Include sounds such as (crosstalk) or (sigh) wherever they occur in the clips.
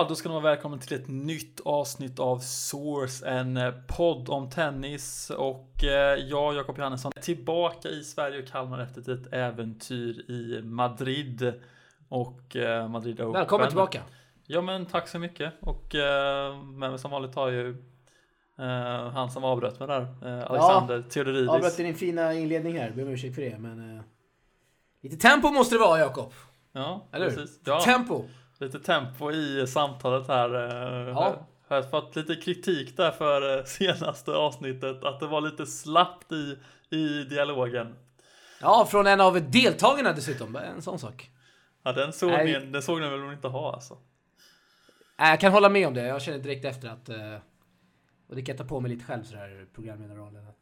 Ja, då ska ni vara välkomna till ett nytt avsnitt av Source, en eh, podd om tennis. Och eh, jag, Jakob Johannesson, är tillbaka i Sverige och Kalmar efter ett äventyr i Madrid. Och eh, Madrid Open. Välkommen tillbaka! Ja, men tack så mycket. Och med mig som vanligt har jag ju han som avbröt mig där, Alexander ja, Theodoridis. Avbröt din fina inledning här, ber om ursäkt för det. Men lite tempo måste det vara, Jakob. Ja, Eller precis. Ja. Tempo! Lite tempo i samtalet här. Eh, ja. Jag har fått lite kritik där för eh, (laughs) senaste avsnittet, att det var lite slappt i, i dialogen. Ja, från en av deltagarna dessutom, en sån sak. Ja, den såg, Nej. ni, den såg ni väl inte ha alltså? Nej, jag kan hålla med om det. Jag känner direkt efter att, eh, och det kan jag ta på mig lite själv sådär, programgeneralen, att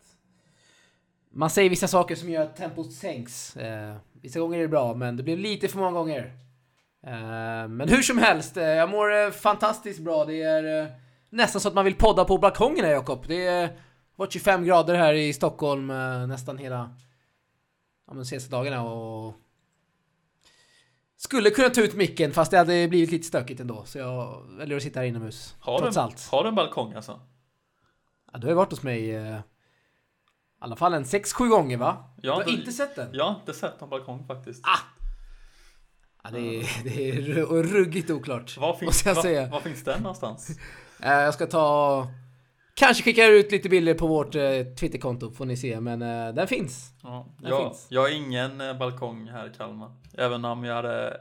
man säger vissa saker som gör att tempot sänks. Vissa gånger är det bra, men det blir lite för många gånger. Eh, men hur som helst, eh, jag mår eh, fantastiskt bra. Det är nästan så att man vill podda på balkongen här Jakob. Det är varit 25 grader här i Stockholm nästan hela ja, de senaste dagarna och skulle kunna ta ut micken fast det hade blivit lite stökigt ändå. Så jag väljer att sitta här inomhus. Har trots du, allt. Har du en balkong alltså? Ja, du har ju varit hos mig i alla fall en 6-7 gånger va? Jag har du har inte sett den? Jag har inte sett någon balkong faktiskt. Ah! Ja, det, är, (laughs) det är ruggigt oklart. Var finns, jag säga. Var, finns den någonstans? (laughs) Eh, jag ska ta... Kanske skickar ut lite bilder på vårt eh, Twitterkonto får ni se, men uh, den finns. Ja, den jag, finns. jag har ingen uh, balkong här i Kalmar. Även om jag hade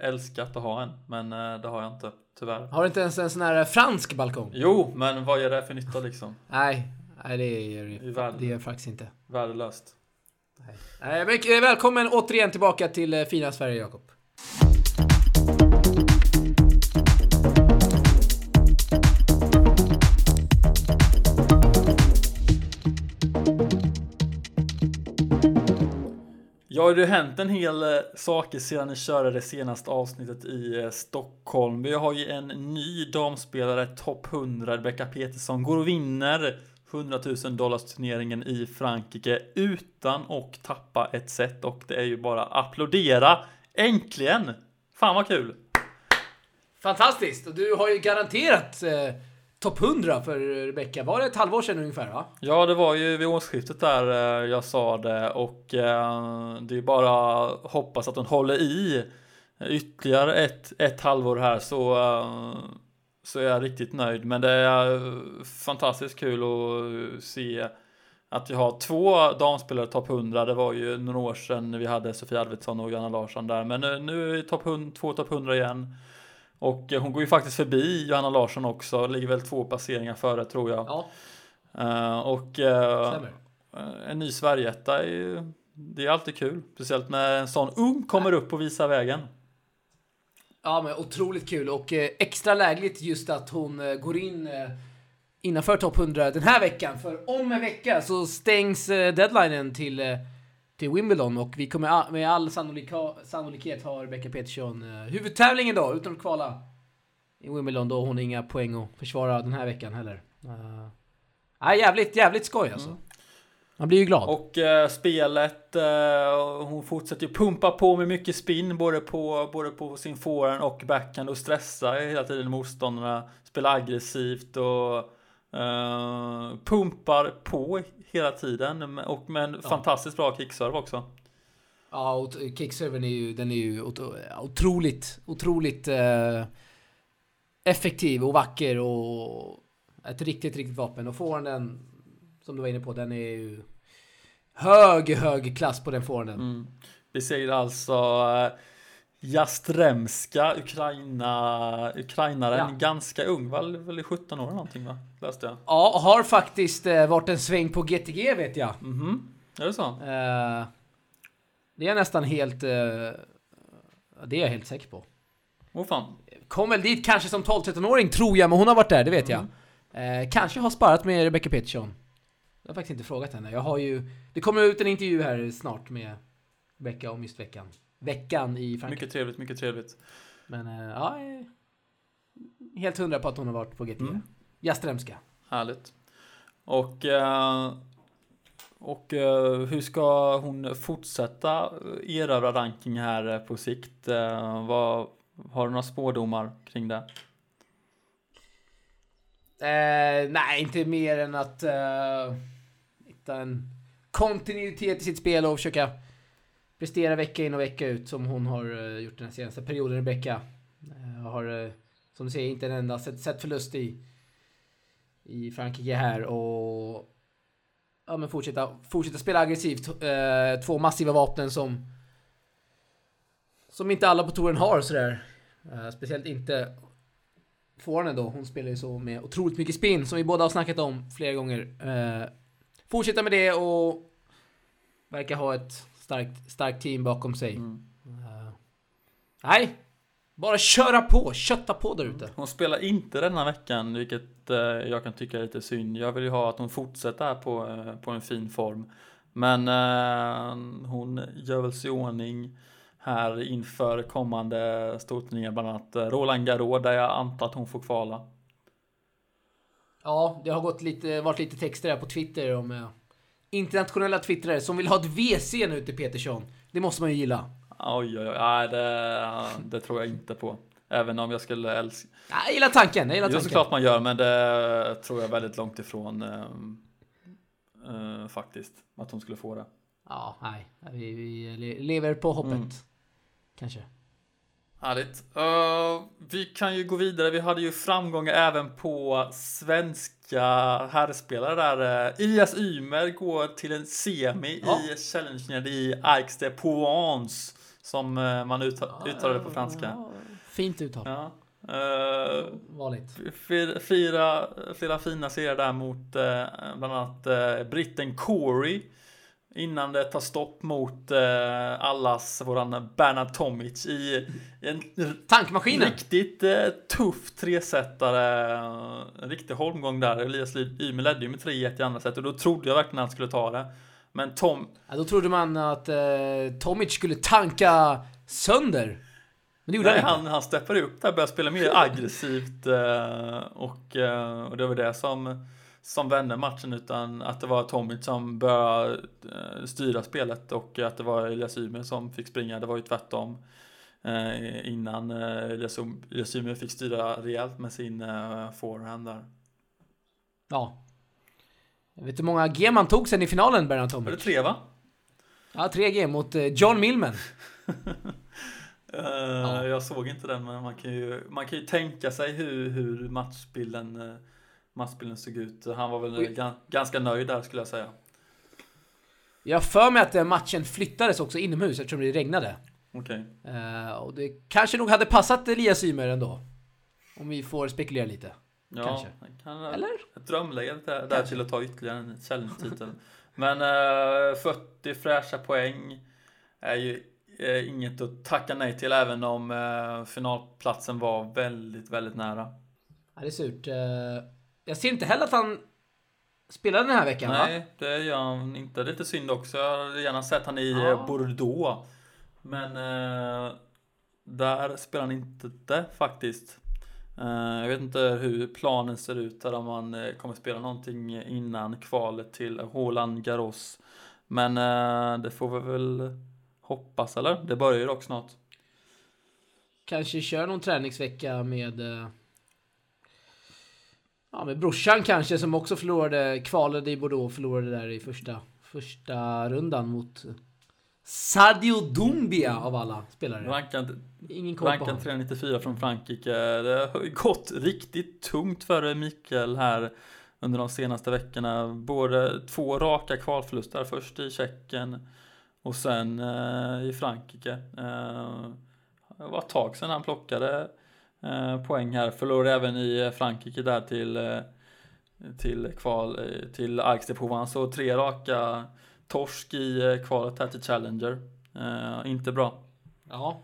älskat att ha en, men uh, det har jag inte, tyvärr. Har du inte ens en sån här fransk balkong? Jo, men vad gör det för nytta liksom? Nej, nej det gör det, det gör faktiskt inte. Värdelöst. Nej. Nej, välkommen återigen tillbaka till fina Sverige, Jakob. Ja, det har ju hänt en hel eh, saker sedan ni körde det senaste avsnittet i eh, Stockholm. Vi har ju en ny damspelare, topp 100, Rebecca Petersson, går och vinner 100 000 dollars turneringen i Frankrike utan att tappa ett set och det är ju bara applådera. Äntligen! Fan vad kul! Fantastiskt! Och du har ju garanterat eh, topp 100 för Rebecca. Var det ett halvår sedan ungefär va? Ja, det var ju vid årsskiftet där eh, jag sa det och eh, det är bara hoppas att hon håller i ytterligare ett, ett halvår här så, eh, så är jag riktigt nöjd. Men det är fantastiskt kul att se att vi har två damspelare topp 100. Det var ju några år sedan vi hade Sofia Arvidsson och Johanna Larsson där. Men nu är vi top 100, två topp 100 igen. Och hon går ju faktiskt förbi Johanna Larsson också, ligger väl två placeringar före tror jag. Ja. Uh, och uh, en ny Sverigeetta är ju, det är alltid kul. Speciellt när en sån ung kommer upp och visar vägen. Ja, men otroligt kul och eh, extra lägligt just att hon eh, går in eh, innanför topp 100 den här veckan. För om en vecka så stängs eh, deadlinen till till Wimbledon och vi kommer med all sannolika, sannolikhet ha Rebecca Peterson uh, huvudtävlingen då, utan att kvala i Wimbledon då hon har inga poäng att försvara den här veckan heller. Uh, äh, jävligt, jävligt skoj alltså. Mm. Man blir ju glad. Och uh, spelet, uh, hon fortsätter ju pumpa på med mycket spin både på, både på sin forehand och backhand och stressa hela tiden motståndarna. Spelar aggressivt och Uh, pumpar på hela tiden och med en ja. fantastiskt bra kickserve också. Ja, och kickserven är ju, den är ju otroligt, otroligt uh, effektiv och vacker och ett riktigt, riktigt vapen. Och forehanden, som du var inne på, den är ju hög, hög klass på den forehanden. Mm. Vi säger alltså uh, Jastremska, Ukraina, ukrainaren, ja. ganska ung, väl, väl 17 år någonting va? Läste jag. Ja, har faktiskt eh, varit en sväng på GTG vet jag. Mhm, är det så? Eh, det är nästan helt... Eh, det är jag helt säker på. Åh fan. Kom väl dit kanske som 12-13-åring tror jag, men hon har varit där, det vet mm. jag. Eh, kanske har sparat med Rebecca Peterson. Jag har faktiskt inte frågat henne. Jag har ju... Det kommer ut en intervju här snart med Rebecca om just veckan veckan i Frankrike. Mycket trevligt, mycket trevligt. Men äh, ja, helt hundra på att hon har varit på GT. Mm. Jastremska. Härligt. Och, äh, och äh, hur ska hon fortsätta erövra ranking här på sikt? Vad, har du några spårdomar kring det? Eh, nej, inte mer än att eh, hitta en kontinuitet i sitt spel och försöka prestera vecka in och vecka ut som hon har eh, gjort den senaste perioden, Rebecca. Eh, har, eh, som du säger, inte en enda sett, sett förlust i, i Frankrike här och ja, men fortsätta, fortsätta spela aggressivt. Eh, två massiva vapen som som inte alla på touren har sådär. Eh, speciellt inte forehanden då. Hon spelar ju så med otroligt mycket spin som vi båda har snackat om flera gånger. Eh, fortsätta med det och verkar ha ett starkt, starkt team bakom sig. Mm. Eh, nej, bara köra på, kötta på där ute. Hon spelar inte denna veckan, vilket eh, jag kan tycka lite synd. Jag vill ju ha att hon fortsätter på, eh, på en fin form. Men eh, hon gör väl sig i ordning här inför kommande storturneringar, bland annat eh, Roland Garros, där jag antar att hon får kvala. Ja, det har gått lite, varit lite texter här på Twitter om eh, internationella twittrare som vill ha ett WC nu till Petersson. Det måste man ju gilla. Oj, oj, oj, nej, det, det tror jag inte på. Även om jag skulle älska... Ja, Jag gillar tanken, jag gillar tanken. såklart man gör, men det tror jag väldigt långt ifrån eh, eh, faktiskt, att hon skulle få det. Ja, nej. Vi, vi le- lever på hoppet. Mm. Kanske. Härligt. Eh, vi kan ju gå vidare. Vi hade ju framgångar även på svenska herrspelare där. Uh, Elias Ymer går till en semi Ja. i Challengen i Aix de Provence som eh, man utta- uttalade på franska. Ja, Fint uttal. Ja. Eh, Vanligt. Fyra, fyra, flera fina serier där mot eh, bland annat eh, britten Corey. Innan det tar stopp mot eh, allas våran Bernard Tomic i, en Tankmaskinen. riktigt eh, tuff tresetare. En riktig holmgång där. Elias Ymer ledde ju med 3-1 i andra set och då trodde jag verkligen att han skulle ta det. Men Tom, Ja, då trodde man att Tomic skulle tanka sönder. Men det gjorde Nej, han han, steppade upp där, började spela mer aggressivt eh, och, eh, och det var det som, som vände matchen utan att det var Tomic som började eh, styra spelet och att det var Elias Ymer som fick springa. Det var ju tvärtom innan Elias, Ymer fick styra rejält med sin eh, forehand där. Ja. Jag vet hur många G man tog sen i finalen, Bernard Var det Tomic. tre va? Ja, 3G mot eh, John Millman. (laughs) Eh, Jag såg inte den men man kan ju, man kan ju tänka sig hur, hur matchbilden, eh, matchbilden såg ut. Han var väl Oj. gan- ganska nöjd där skulle jag säga. Jag för mig att matchen flyttades också inomhus eftersom det regnade. Okej. Eh, och det kanske nog hade passat Elias Ymer ändå. Om vi får spekulera lite. Ja, Kanske. Kan, Eller? Ett drömläge där, där till att ta ytterligare en challenge-titel. Men eh, 40 fräscha poäng är ju eh, inget att tacka nej till även om eh, finalplatsen var väldigt, väldigt nära. Ja, det är surt. Eh, jag ser inte heller att han spelade den här veckan va? Nej, det gör han inte. Det är lite synd också. Jag hade gärna sett han i Ja. eh, Bordeaux. Men eh, där spelar han inte det faktiskt. Eh, jag vet inte hur planen ser ut där om man eh, kommer spela någonting innan kvalet till Roland Garros. Men eh, det får vi väl hoppas eller? Det börjar ju dock snart. Kanske kör någon träningsvecka med... eh, Ja, med brorsan kanske som också förlorade, kvalade i Bordeaux och förlorade där i första, första rundan mot Sadio Doumbia av alla spelare. Rankad, Ingen koll rankad honom. 394 från Frankrike. Det har gått riktigt tungt för Mikael här under de senaste veckorna. Både två raka kvalförluster, först i Tjeckien och sen eh, i Frankrike. Eh, det var ett tag sedan han plockade eh, poäng här. Förlorade även i eh, Frankrike där till, eh, till kval, eh, till Aix de Provence och tre raka torsk i eh, kvalet här till Challenger. Eh, inte bra. Ja.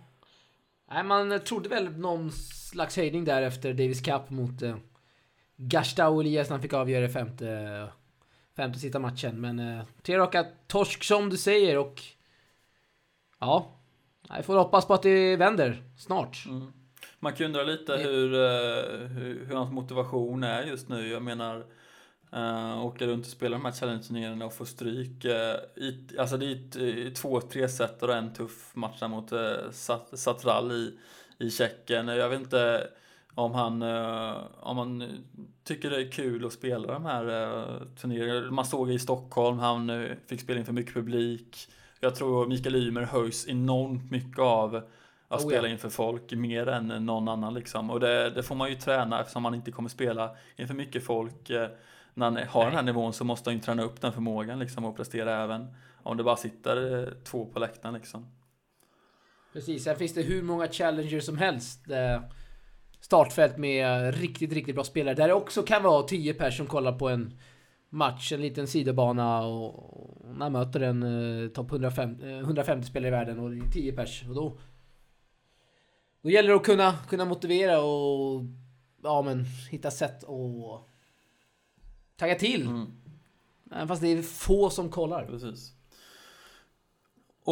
Nej, man trodde väl någon slags höjning där efter Davis Cup mot eh, Gastau Elias när han fick avgöra i femte, femte sista matchen. Men eh, tre raka torsk som du säger och... Ja. Jag får hoppas på att det vänder snart. Mm. Man kan undra lite hur, eh, hur, hur hans motivation är just nu. Jag menar, uh, åka runt och spela de här challenge-turneringarna och få stryk. eh, i, alltså det är ett, två tre set och en tuff match mot uh, Sat, Satral i, i Tjeckien. Jag vet inte, om han, eh, om man tycker det är kul att spela de här eh, turneringarna. Man såg i Stockholm, han eh, fick spela inför mycket publik. Jag tror Mikael Ymer höjs enormt mycket av att Oh, spela ja. inför folk mer än någon annan liksom. Och det, det får man ju träna eftersom man inte kommer spela inför mycket folk. När han har den här nivån så måste han ju träna upp den förmågan liksom och prestera även om det bara sitter två på läktaren liksom. Precis, sen finns det hur många challengers som helst. Startfält med riktigt, riktigt bra spelare. Där det också kan vara 10 personer som kollar på en match, en liten sidobana och, och när möter en eh, topp 150, eh, 150 spelare i världen och det är 10 pers. Och då, då gäller det att kunna, kunna motivera och ja, men, hitta sätt att tagga till. Mm. Även fast det är få som kollar. Precis.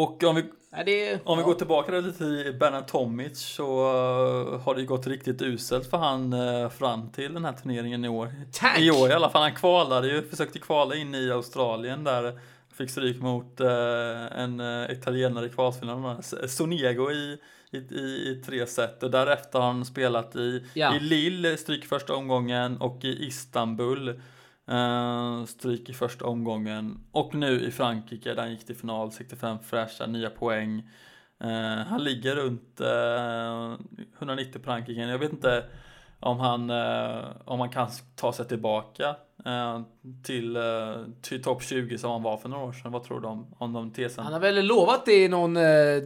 Och om vi, Nej, det om vi ja. går tillbaka lite till Bernard Tomic så eh, har det ju gått riktigt uselt för han eh, fram till den här turneringen i år. Tack! I år i alla fall. Han kvalade ju, försökte kvala in i Australien där. Fick stryk mot eh, en italienare i kvalfinalen. Sonego i, i, i, tre set. Och därefter har han spelat i, Ja. i Lille, stryk första omgången. Och i Istanbul, eh, stryk i första omgången. Och nu i Frankrike där han gick till final, 65 fräscha, nya poäng. Eh, han ligger runt eh, 190 på rankingen. Jag vet inte om han, om han kan ta sig tillbaka till, till topp 20 som han var för några år sedan. Vad tror du om, om de tesen? Han har väl lovat det i någon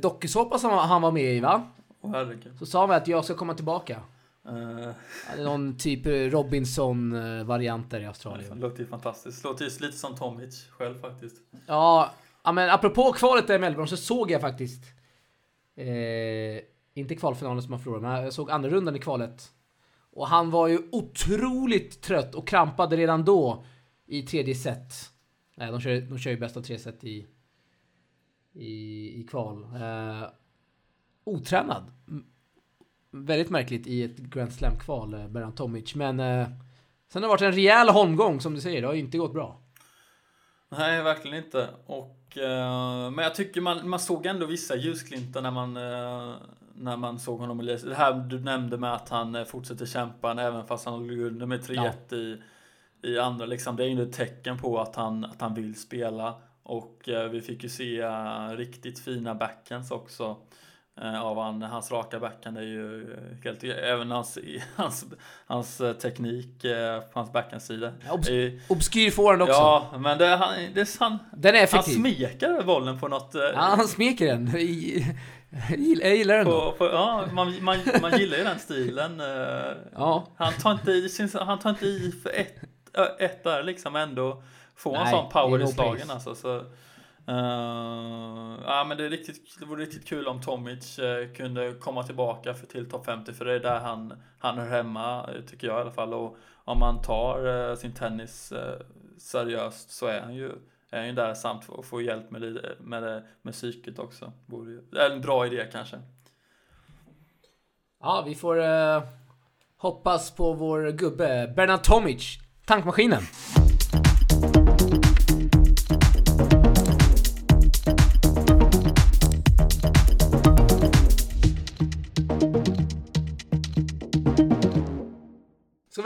dokusåpa som han var med i va? Åh herregud. Så sa han att jag ska komma tillbaka. Eh, Ja, det någon typ Robinson-variant där i det Australien. låter ju fantastiskt. Låter ju lite som Tomic själv faktiskt. Ja, men apropå kvalet där i Melbourne så såg jag faktiskt eh, inte kvalfinalen som han förlorade, men jag såg andra rundan i kvalet. Och han var ju otroligt trött och krampade redan då i tredje set. Nej, de kör, de kör ju bäst av tre set i, i, i kval. Eh, otränad. Väldigt märkligt i ett Grand Slam-kval, eh, Beran Tomic. Men eh, sen har det varit en rejäl holmgång som du säger, det har ju inte gått bra. Nej, verkligen inte. Och, eh, men jag tycker man, man såg ändå vissa ljusglimtar när man, eh, när man såg honom i Det här du nämnde med att han eh, fortsätter kämpa även fast han låg under med 3-1 i, i andra. Liksom, det är ju ett tecken på att han, att han vill spela. Och eh, vi fick ju se eh, riktigt fina backhands också. Eh, Av han, hans raka backhand är ju eh, helt... Även hans, (laughs) hans, hans eh, teknik på hans backhandsida. Ja, obs- ju- Obskyr forehand också. Ja, men det, han, det han, Den är han effektiv. smeker bollen på något... Ja, han smeker den. Jag gillar- den på, på, ja, man, man, man gillar ju den stilen. Ja. Han tar inte i, han tar inte i för ett, ett där liksom ändå. Får en Nej, sån power i slagen alltså. Så, Uh, ja, men det, är riktigt, det vore riktigt kul om Tomic uh, kunde komma tillbaka för, till topp 50 för det är där han, han hör hemma eh, tycker jag i alla fall. Och om man tar uh, sin tennis seriöst så är han ju är han ju där samt att få hjälp med, det- med, det- med psyket också. Vore ju- Det är en bra idé kanske. Ja, vi får hoppas på vår gubbe Bernard Tomic. Tankmaskinen.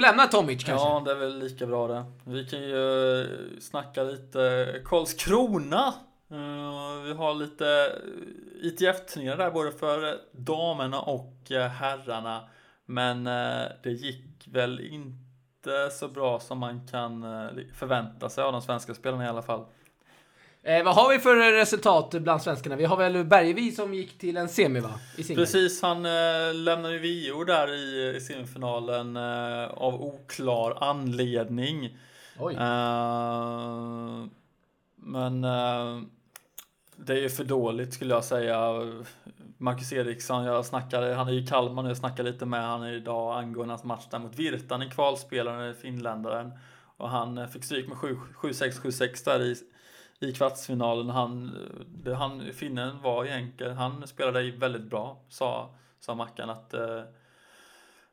Lämna Tomic kanske? Ja, det är väl lika bra det. Vi kan ju eh, snacka lite Karlskrona. Eh, vi har lite eh, ITF-turneringar där både för damerna och herrarna. Men det gick väl inte så bra som man kan förvänta sig av de svenska spelarna i alla fall. Eh, vad har vi för resultat bland svenskarna? Vi har väl Bergevi som gick till en semi va? Precis, han eh, lämnade ju VO där i, i semifinalen eh, av oklar anledning. Oj. Eh, men eh, det är ju för dåligt skulle jag säga. Marcus Eriksson, jag snackade, han är i Kalmar nu, jag snackade lite med han idag angående hans match där mot Virtanen, kvalspelaren, finländaren. Och han eh, fick stryk med 7-6, 7-6 där i, i kvartsfinalen. Han, det, han, finnen var egentligen, han spelade väldigt bra, sa, sa Mackan att eh,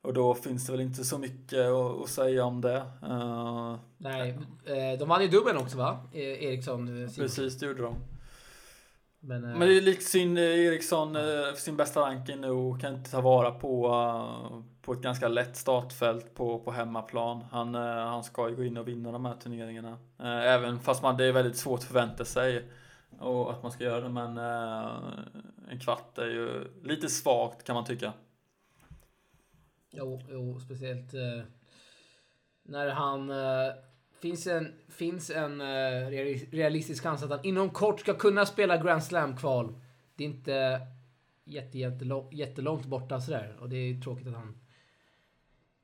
och då finns det väl inte så mycket att, säga om det. Eh, Nej, eh, de vann ju dubbeln också va? Eh, Eriksson. eh. Precis, det gjorde de. Men, eh, Men det är lite synd, eh, Eriksson eh, sin bästa ranking nu och kan inte ta vara på, eh, på ett ganska lätt startfält på, på hemmaplan. Han, eh, han ska ju gå in och vinna de här turneringarna. Eh, Även fast man, det är väldigt svårt att förvänta sig och att man ska göra det. Men eh, en kvart är ju lite svagt kan man tycka. Jo, jo speciellt eh, när han... Finns en, finns en uh, realistisk chans att han inom kort ska kunna spela Grand Slam-kval. Det är inte jätte, jättelång, jättelångt borta sådär. Och det är tråkigt att han...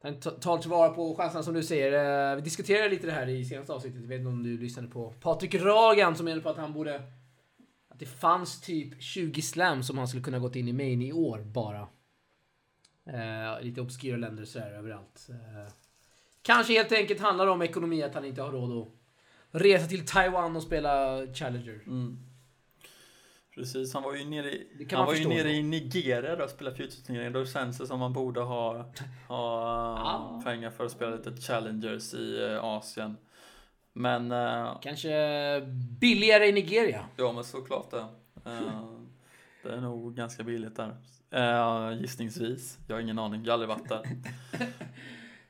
Han tar tillvara på chanserna som du säger. Uh, vi diskuterade lite det här i senaste avsnittet. Jag vet inte om du lyssnade på Patrik Ragan som menade på att han borde... Att det fanns typ 20 slam som han skulle kunna gått in i main i år bara. Uh, lite obskyra länder sådär överallt. Uh, kanske helt enkelt handlar om ekonomi, att han inte har råd att resa till Taiwan och spela Challenger. Mm. Precis, han var ju nere, Det i, han var ju nere i Nigeria då och spelade Future-turneringen. Då känns det som man borde ha, ha Ja. pengar för att spela lite Challengers i eh, Asien. Men eh, Kanske billigare i Nigeria. Ja, men såklart det. Eh, det är nog ganska billigt där. Gissningsvis. Jag har ingen aning, jag har aldrig varit där. (laughs)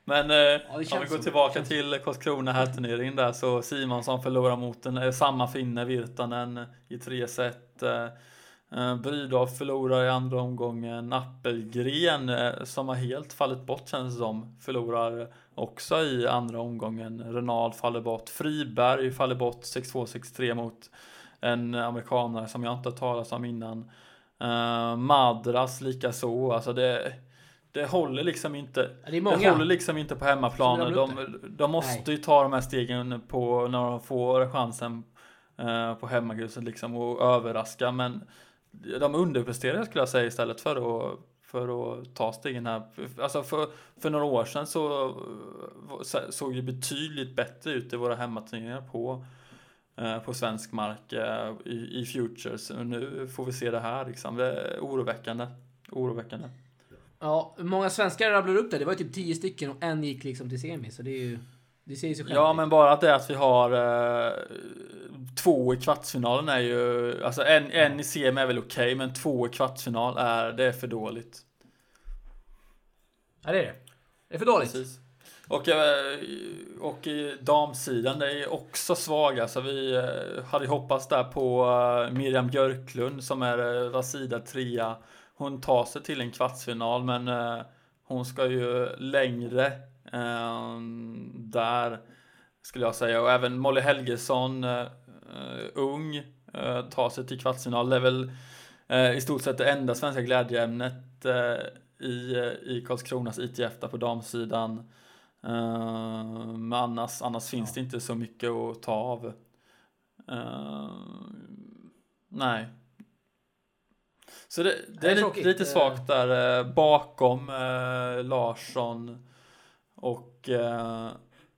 Men uh, om vi går tillbaka till Karlskrona här turneringen där så Simonsson förlorar mot en, eh, samma finne Virtanen i tre set. Uh, Brydal förlorar i andra omgången. Appelgren eh, som har helt fallit bort känns det som förlorar också i andra omgången. Renald faller bort. Friberg faller bort 6-2, 6-3 mot en amerikanare som jag inte har talat om innan. Uh, Madras likaså. Alltså det, det håller liksom inte. Det Det håller liksom inte på hemmaplan. De, de måste ju ta de här stegen på när de får chansen eh, på hemmagruset liksom och överraska. Men de underpresterar skulle jag säga istället för att, för att ta stegen här. Alltså för, för några år sedan så så- såg det betydligt bättre ut i våra hemmaturneringar på eh, på svensk mark eh, i, i Futures. Och nu får vi se det här liksom. Det är oroväckande. Oroväckande. Ja, många svenskar rabblar upp det? Det var ju typ 10 stycken och en gick liksom till semi. Så det är ju... Det säger sig självt. Ja, men bara att det är att vi har eh, två i kvartsfinalen är ju, alltså en, en i semi är väl okej, men två i kvartsfinal är, det är för dåligt. Ja, det är det. Det är för dåligt. Precis. Och, eh, och i damsidan, det är också svaga, så vi eh, hade hoppats där på eh, Miriam Björklund som är Rasida trea. Hon tar sig till en kvartsfinal, men eh, hon ska ju längre eh, där skulle jag säga. Och även Molly Helgesson, eh, eh, ung, tar sig till kvartsfinal. Det är väl i stort sett det enda svenska glädjeämnet i, i Karlskronas ITF där på damsidan. Eh, men annars, annars finns det inte så mycket att ta av. Eh, nej. Så det, det är är lite, lite svagt där eh, bakom eh, Larsson och, eh,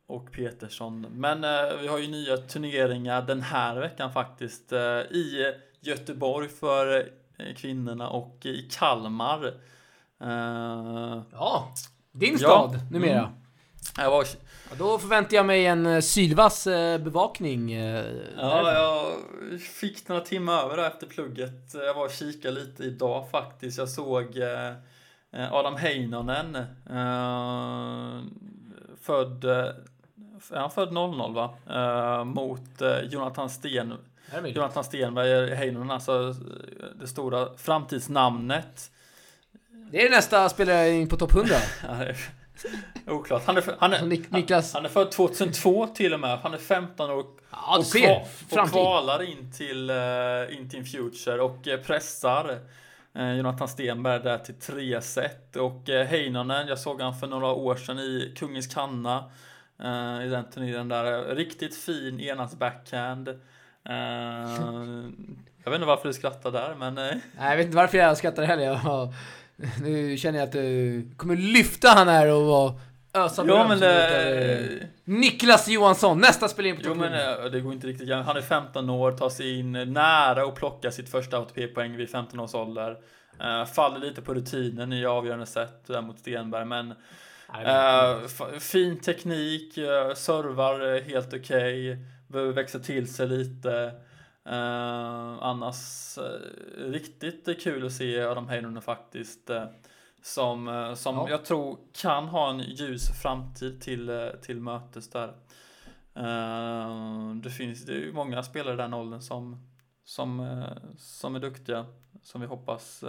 och Petersson. Men eh, vi har ju nya turneringar den här veckan faktiskt eh, i Göteborg för eh, kvinnorna och i Kalmar. Eh, Ja, din Ja. stad numera. Mm. Jag var, Ja, då förväntar jag mig en eh, sylvass eh, bevakning. Eh, ja, jag fick några timmar över där efter plugget. Jag var och kikade lite idag faktiskt. Jag såg Adam Heinonen. Född, är han född 00 va? Mot Jonathan Sten. Jonathan Stenberg, Heinonen, alltså det stora framtidsnamnet. Det är nästa spelare in på topp 100. (laughs) (laughs) Oklart. Han är, för- han, är, Nik- Niklas- han är född 2002 till och med. Han är 15 år Ja, och, ser. kva- och kvalar in till, uh, in till Future och eh, pressar eh, Jonathan Stenberg där till tre set. Och uh, Heinonen, jag såg han för några år sedan i Kungens Kanna. I den turneringen där. Riktigt fin enans backhand. (laughs) Jag vet inte varför du skrattar där men Nej, jag vet inte varför jag skrattar heller. Jag, (laughs) nu känner jag att du kommer lyfta han här och vara ösa Ja beröm men det... eh, Niklas Johansson, nästa spelare in på Jo men 100. eh, det går inte riktigt. Han är 15 år, tar sig in nära och plocka sitt första ATP-poäng vid 15 års ålder. Eh, faller lite på rutinen i avgörande sätt där mot Stenberg men eh, f- fin teknik, uh, servar eh, helt okej, behöver växa till sig lite. Uh, annars uh, riktigt kul att se Adam Heinonen faktiskt. Uh, som som ja. jag tror kan ha en ljus framtid till, till mötes där. det finns det är ju många spelare i den åldern som, som, som är duktiga. Som vi hoppas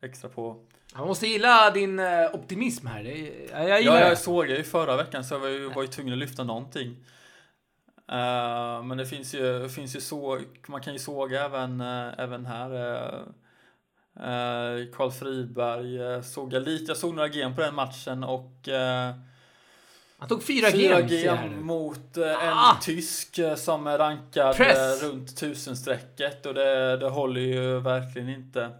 extra på. Man måste gilla din optimism här. Jag, jag ja, jag såg det ju förra veckan så jag var ju, var ju tvungen att lyfta någonting. Uh, men det finns ju, finns ju så, man kan ju såga även, uh, även här. Uh, Karl Friberg såg jag lite, jag såg några gem på den matchen och han tog fyra, fyra gem mot en ah! tysk som är rankad Press. runt tusenstrecket och det, det håller ju verkligen inte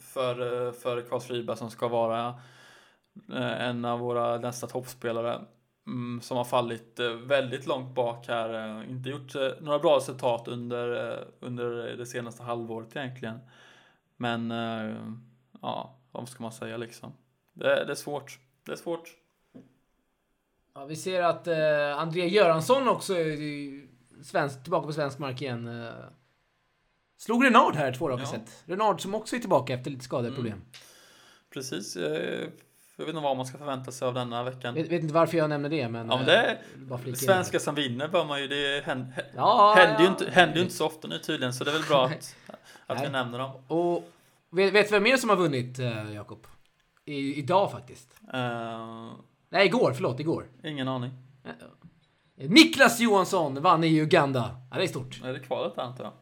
för, för Karl Friberg som ska vara en av våra nästa toppspelare. Mm, som har fallit eh, väldigt långt bak här. Eh, inte gjort eh, några bra resultat under, under det senaste halvåret egentligen. Men ja, vad ska man säga liksom? Det, det är svårt. Det är svårt. Ja, vi ser att eh, André Göransson också är svensk, tillbaka på svensk mark igen. Eh, slog Renard här två raka ja. set. Renard som också är tillbaka efter lite skadeproblem. Mm. Precis. Jag vet inte vad man ska förvänta sig av denna veckan. Jag vet inte varför jag nämner det, men... Ja, men det är, eh, svenska som vinner bör man ju... Det händer, ja, händer, ja, ju inte, händer ju inte så ofta nu tydligen, så det är väl bra (laughs) att, att vi nämner dem. Och vet, vet du vem mer som har vunnit, uh, Jakob? I, idag faktiskt. Uh, Nej, igår. Förlåt, igår. Ingen aning. Niklas Johansson vann i Uganda. Ja, det är stort. Är det kvalet där, antar jag?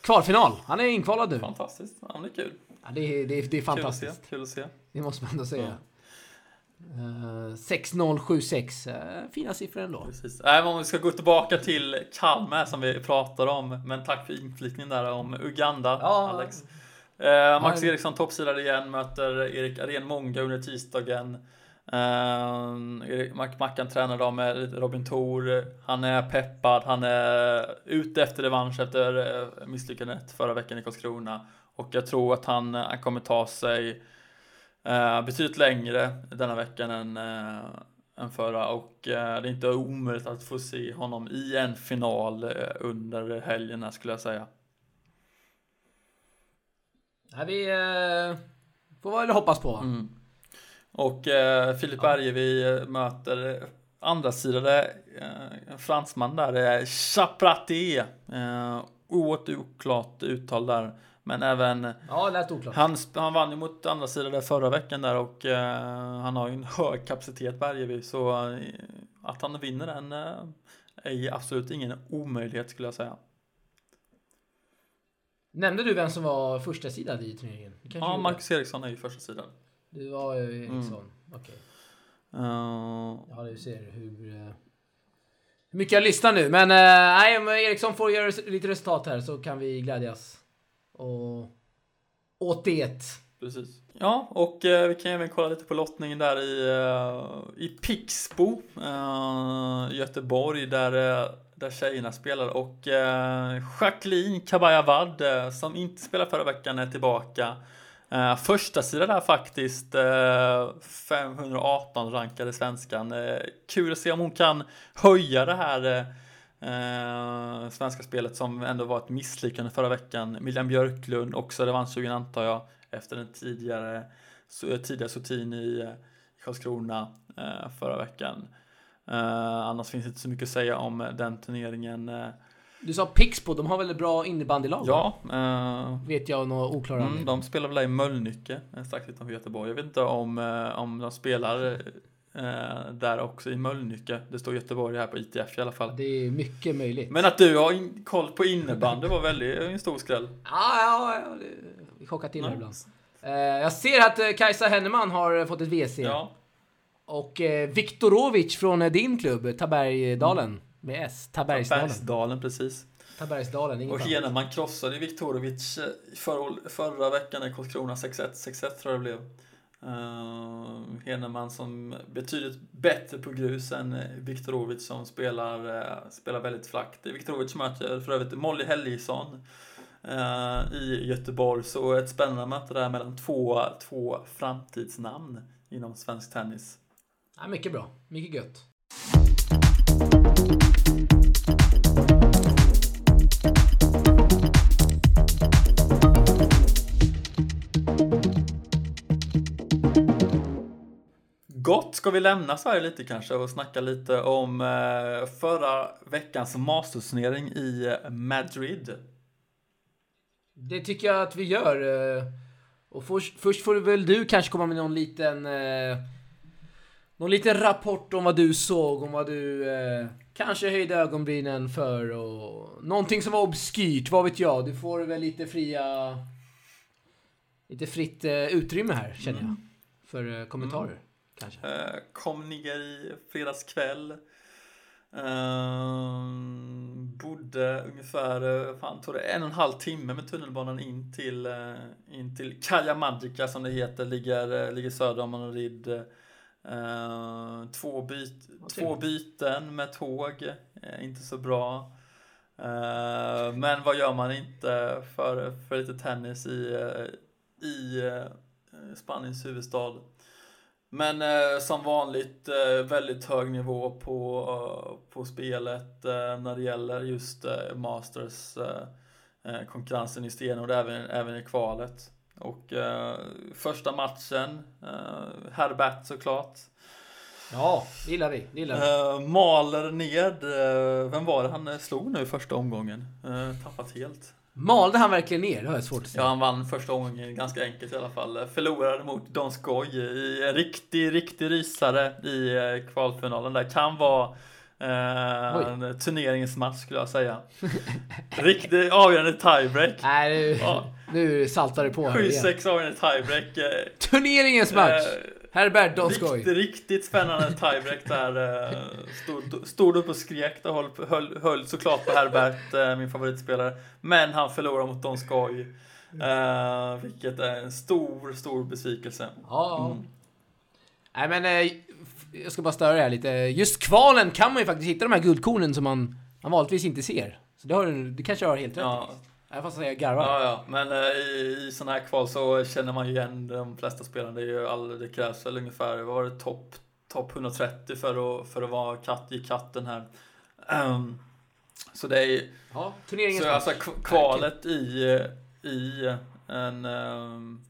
Kvalfinal. Han är inkvalad nu. Fantastiskt. Ja, det är kul. Ja, det, är, det, är, det är fantastiskt. Kul att se. Kul att se. Det måste man ändå säga. Ja. Uh, 6-0-7-6. Uh, fina siffror ändå. Precis. Äh, om vi ska gå tillbaka till Kalmar som vi pratade om. Men tack för inflikningen där om Uganda, ja. Alex. Uh, Max ja. Eriksson toppsidare igen, möter Erik Arén Många under tisdagen. Uh, Mackan tränar då med Robin Thor. Han är peppad, han är ute efter revansch efter misslyckandet förra veckan i Karlskrona. Och jag tror att han, han kommer ta sig Uh, betydligt längre denna veckan än, uh, än förra och uh, det är inte omöjligt att få se honom i en final under helgen här skulle jag säga. Ja, vi får väl hoppas på. Mm. Och Filip Bergevi möter andra sidade uh, fransman där, Chapraté. Uh, oerhört oklart uttal där. Men även... Ja, lät oklart. Han, han vann ju mot andra sidan där förra veckan där och eh, han har ju en hög kapacitet Bergevi så eh, att han vinner den eh, är absolut ingen omöjlighet skulle jag säga. Nämnde du vem som var första sidan i turneringen? Ja, Marcus Eriksson är ju första sidan. Du var ju Eriksson, mm. okej. Okay. Uh... Ja, du ser hur... Uh... Hur mycket jag lyssnar nu, men uh, nej, om Eriksson får göra lite resultat här så kan vi glädjas. Och 81. Precis. Ja, och eh, vi kan även kolla lite på lottningen där i, eh, i Pixbo, eh, Göteborg, där, eh, där tjejerna spelar. Och eh, Jacqueline Kabayavad, eh, som inte spelade förra veckan, är tillbaka. Eh, första sidan där faktiskt, eh, 518 rankade svenskan. Eh, kul att se om hon kan höja det här eh, Eh, svenska spelet som ändå var ett misslyckande förra veckan. Milian Björklund också revanschsugen antar jag efter den tidigare, tidigare Sotin i, eh, i Karlskrona eh, förra veckan. Eh, annars finns det inte så mycket att säga om den turneringen. Eh. Du sa Pixbo, de har väl bra innebandylag? Ja. Eh, vet jag några oklara mm, De spelar väl i Mölnlycke, strax utanför Göteborg. Jag vet inte om, om de spelar Eh, där också i Mölnlycke. Det står Göteborg här på ITF i alla fall. Det är mycket möjligt. Men att du har in, koll på innebandy var väldigt en stor skräll. Ja, ja, ja. Det chockar till mm. ibland. Eh, jag ser att eh, Kajsa Henneman har fått ett WC. Ja. Och eh, Viktorovic från eh, din klubb, Tabergdalen. Mm. Med S. Tabergsdalen. Tabergsdalen, precis. Tabergsdalen, inget Och Heneman krossade Viktorovic eh, för, förra veckan i Karlskrona 6-1. 6-1 tror jag det blev. Uh, Heneman som betydligt bättre på grus än eh, Viktorovic som spelar, uh, spelar väldigt flackt. Viktorovic möter för övrigt Molly Helgesson uh, i Göteborg, så ett spännande möte där mellan två, två framtidsnamn inom svensk tennis. Ja, mycket bra, mycket gött. Ska vi lämna Sverige lite kanske och snacka lite om eh, förra veckans masterturnering i Madrid? Det tycker jag att vi gör. eh, Och först, först får väl du kanske komma med någon liten... eh, Någon liten rapport om vad du såg, om vad du eh, kanske höjde ögonbrynen för och någonting som var obskyrt, vad vet jag. Du får väl lite fria... Lite fritt eh, utrymme här, känner jag. För eh, kommentarer, kanske. Eh, kom ner i fredags kväll. Ehm, bodde ungefär, eh, fan tog det en och en halv timme med tunnelbanan in till, eh, in till Kaja Magica som det heter, ligger, eh, ligger söder om Madrid. Eh, två, byt, två byten med tåg, eh, inte så bra. Eh, men vad gör man inte för, för lite tennis i, eh, i eh, Spaniens huvudstad? Men eh, som vanligt eh, väldigt hög nivå på, eh, på spelet eh, när det gäller just eh, Masters eh, konkurrensen i stenhård även, även i kvalet. Och första matchen, eh, Herbert såklart, Ja, det gillar vi. Det gillar vi. maler ned, vem var det han slog nu första omgången? Tappat helt. Malde han verkligen ner? Det har jag svårt att säga. Ja, han vann första omgången ganska enkelt i alla fall. Förlorade mot Don Skoj i en riktig, riktig rysare i eh, kvalfinalen. där kan vara eh, en turneringens match skulle jag säga. (laughs) Riktigt avgörande tiebreak. Nej, nu, Ja. nu saltar det på här igen. 7-6 avgörande tiebreak. Eh, Turneringens match! eh, Herbert Donskoj. Riktigt, riktigt spännande tiebreak där. eh, Stod, stod upp och skrek och höll, höll, höll såklart på Herbert, eh, min favoritspelare. Men han förlorade mot Don Skoj. Eh, vilket är en stor, stor besvikelse. Ja. Mm. Nej men, jag ska bara störa här lite. Just kvalen kan man ju faktiskt hitta de här guldkornen som man, man vanligtvis inte ser. Så det, har, det kanske jag har helt rätt Ja, i. Även fast jag garvar. ja, ja. men eh, i, i sådana här kval så känner man ju igen de flesta spelarna. Det, är ju all, det krävs väl ungefär, vad var det, topp top 130 för att, för att vara katt i katten här. Ehm, så det är Ja, turneringens Så alltså kvalet i, i en, ehm,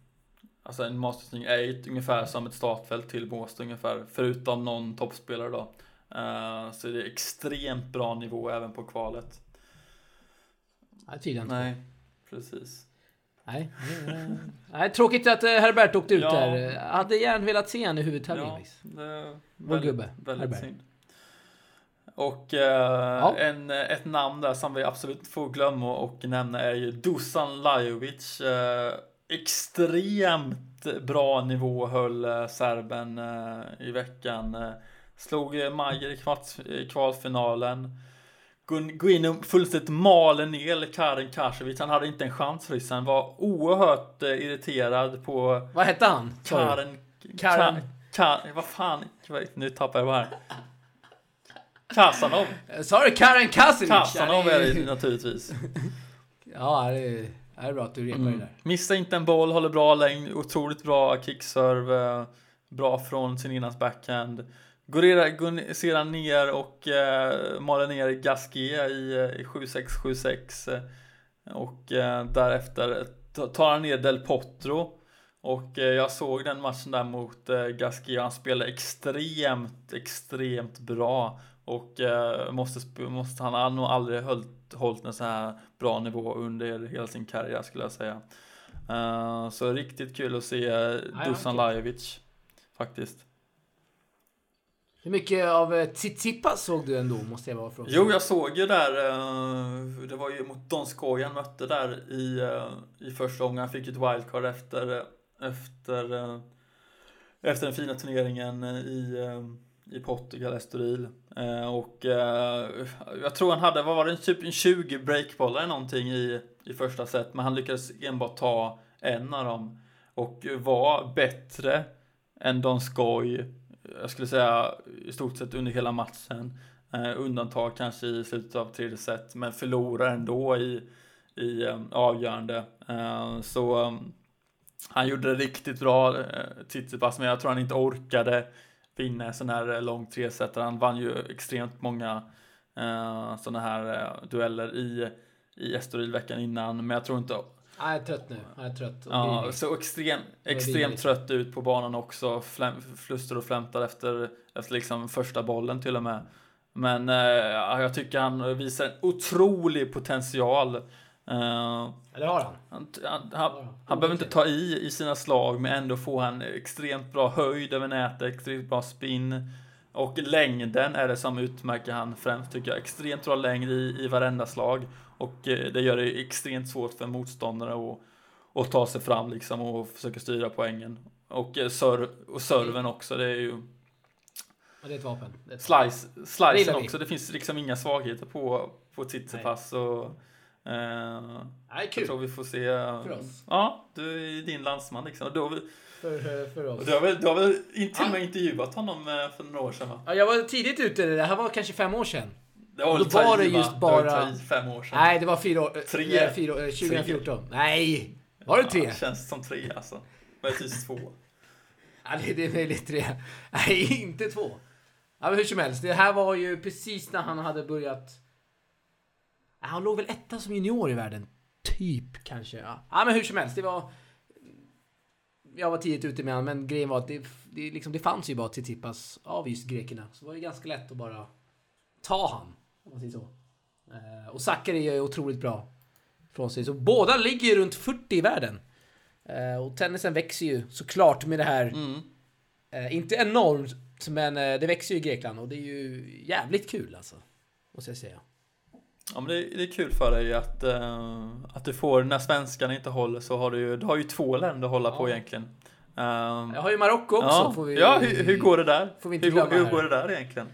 alltså en är ju ungefär som ett startfält till Båstad ungefär, förutom någon toppspelare då. Eh, så det är extremt bra nivå även på kvalet. Nej, tydligen inte. Nej, precis. Nej. Nej, Nej, tråkigt att eh, Herbert åkte ut Ja. där. Jag hade gärna velat se honom i huvudtävlingen. Ja, Vår gubbe, väldigt Herbert. synd. Och eh, Ja. en, ett namn där som vi absolut inte får glömma och nämna är ju Dusan Lajovic. Eh, extremt bra nivå höll eh, serben eh, i veckan. Eh, slog eh, Majer i, kvart, i kvalfinalen. Gå in och fullständigt maler ner Karin Kasevic. Han hade inte en chans ryssen. Var oerhört eh, irriterad på Vad hette han? sa du? Karen... Karen- Ka, Ka, vad fan? Nu tappar jag bara här. Kasanov. Sa du Karen Kasinic? Kasanov är det det naturligtvis. Ja, det är, det är bra att du repar det Mm. där. Missar inte en boll, håller bra längd, otroligt bra kickserve. Bra från sin innans backhand. Går, sedan ner och eh, maler ner Gasquet i, eh, i 7-6, 7-6. eh, Och eh, därefter ta- tar han ner Del Potro. Och eh, jag såg den matchen där mot eh, Gasquet. Han spelade extremt, extremt bra. Och eh, måste, måste, han har nog aldrig hållit, hållit en så här bra nivå under hela sin karriär skulle jag säga. Eh, så riktigt kul att se uh, Dusan. Lajovic. Faktiskt. Hur mycket av eh, Tsitsipas såg du ändå, måste jag vara. Jo, jag såg ju där. eh, det var ju mot Don Skojan mötte där i, eh, i första omgången. Han fick ju ett wildcard efter, efter, efter den fina turneringen i, i Portugal, Estoril. Och jag tror han hade, vad var det, typ en 20 breakbollar eller någonting i, i första set. Men han lyckades enbart ta en av dem. Och var bättre än Don Skoj, jag skulle säga i stort sett under hela matchen. Eh, undantag kanske i slutet av tredje set, men förlorar ändå i, i eh, avgörande. Eh, så eh, han gjorde det riktigt bra, eh, Tsitsipas, men jag tror han inte orkade vinna en sån här eh, lång tresetare. Han vann ju extremt många eh, sådana här eh, dueller i, i Estoril veckan innan, men jag tror inte han är trött nu. Han är trött. Och Ja, så extrem, extremt trött ut på banan också. Fläm, fluster och flämtar efter, efter liksom första bollen till och med. Men eh, ja, jag tycker han visar en otrolig potential. Eh, det har han. han, han, han, han behöver inte ta i i sina slag men ändå få en extremt bra höjd över nätet, extremt bra spin. Och längden är det som utmärker han främst tycker jag. Extremt bra längd i, i varenda slag. Och eh, det gör det extremt svårt för motståndare att, att ta sig fram liksom och försöka styra poängen. Och, eh, serv, och serven också, det är ju Ja, det är ett vapen. Det är ett slice, slicen också. Det finns liksom inga svagheter på, på Tsitsipas. Och, eh, det är jag kul. tror vi får se. För oss. Ja, du är din landsman liksom. Du har väl, För, för oss. du har väl, du har väl till och med intervjuat honom för några år sedan va? Ja, jag var tidigt ute. Det här var kanske fem år sedan. Det var Då var det just Det bara- i fem år sedan. Nej, det var fyra år. Tre. eh, Fyra, eh, 2014. Nej! Var det tre? Ja, känns som tre alltså. Möjligtvis två. Ja, det, det är möjligt tre. Nej, inte två. Ja, men hur som helst. Det här var ju precis när han hade börjat... Ja, Han låg väl etta som junior i världen. Typ, kanske. Ja, ja men hur som helst. Det var... Jag var tidigt ute med honom, men grejen var att det, det, liksom, det fanns ju bara Tsitsipas av just grekerna. Så det var ju ganska lätt att bara ta han. Om man säger så. Eh, och Sakari är otroligt bra från sig. Så båda ligger ju runt 40 i världen. Eh, och tennisen växer ju såklart med det här Mm. Eh, inte enormt, men det växer ju i Grekland och det är ju jävligt kul alltså. Måste jag säga. Ja men det, det är kul för dig att, eh, att du får, när svenskarna inte håller så har du ju, du har ju två länder att hålla på Ja. egentligen. Um, Jag har ju Marocko också. ja, får vi, ja hur, hur går det där? Får vi inte hur, glömma hur här. går det där egentligen?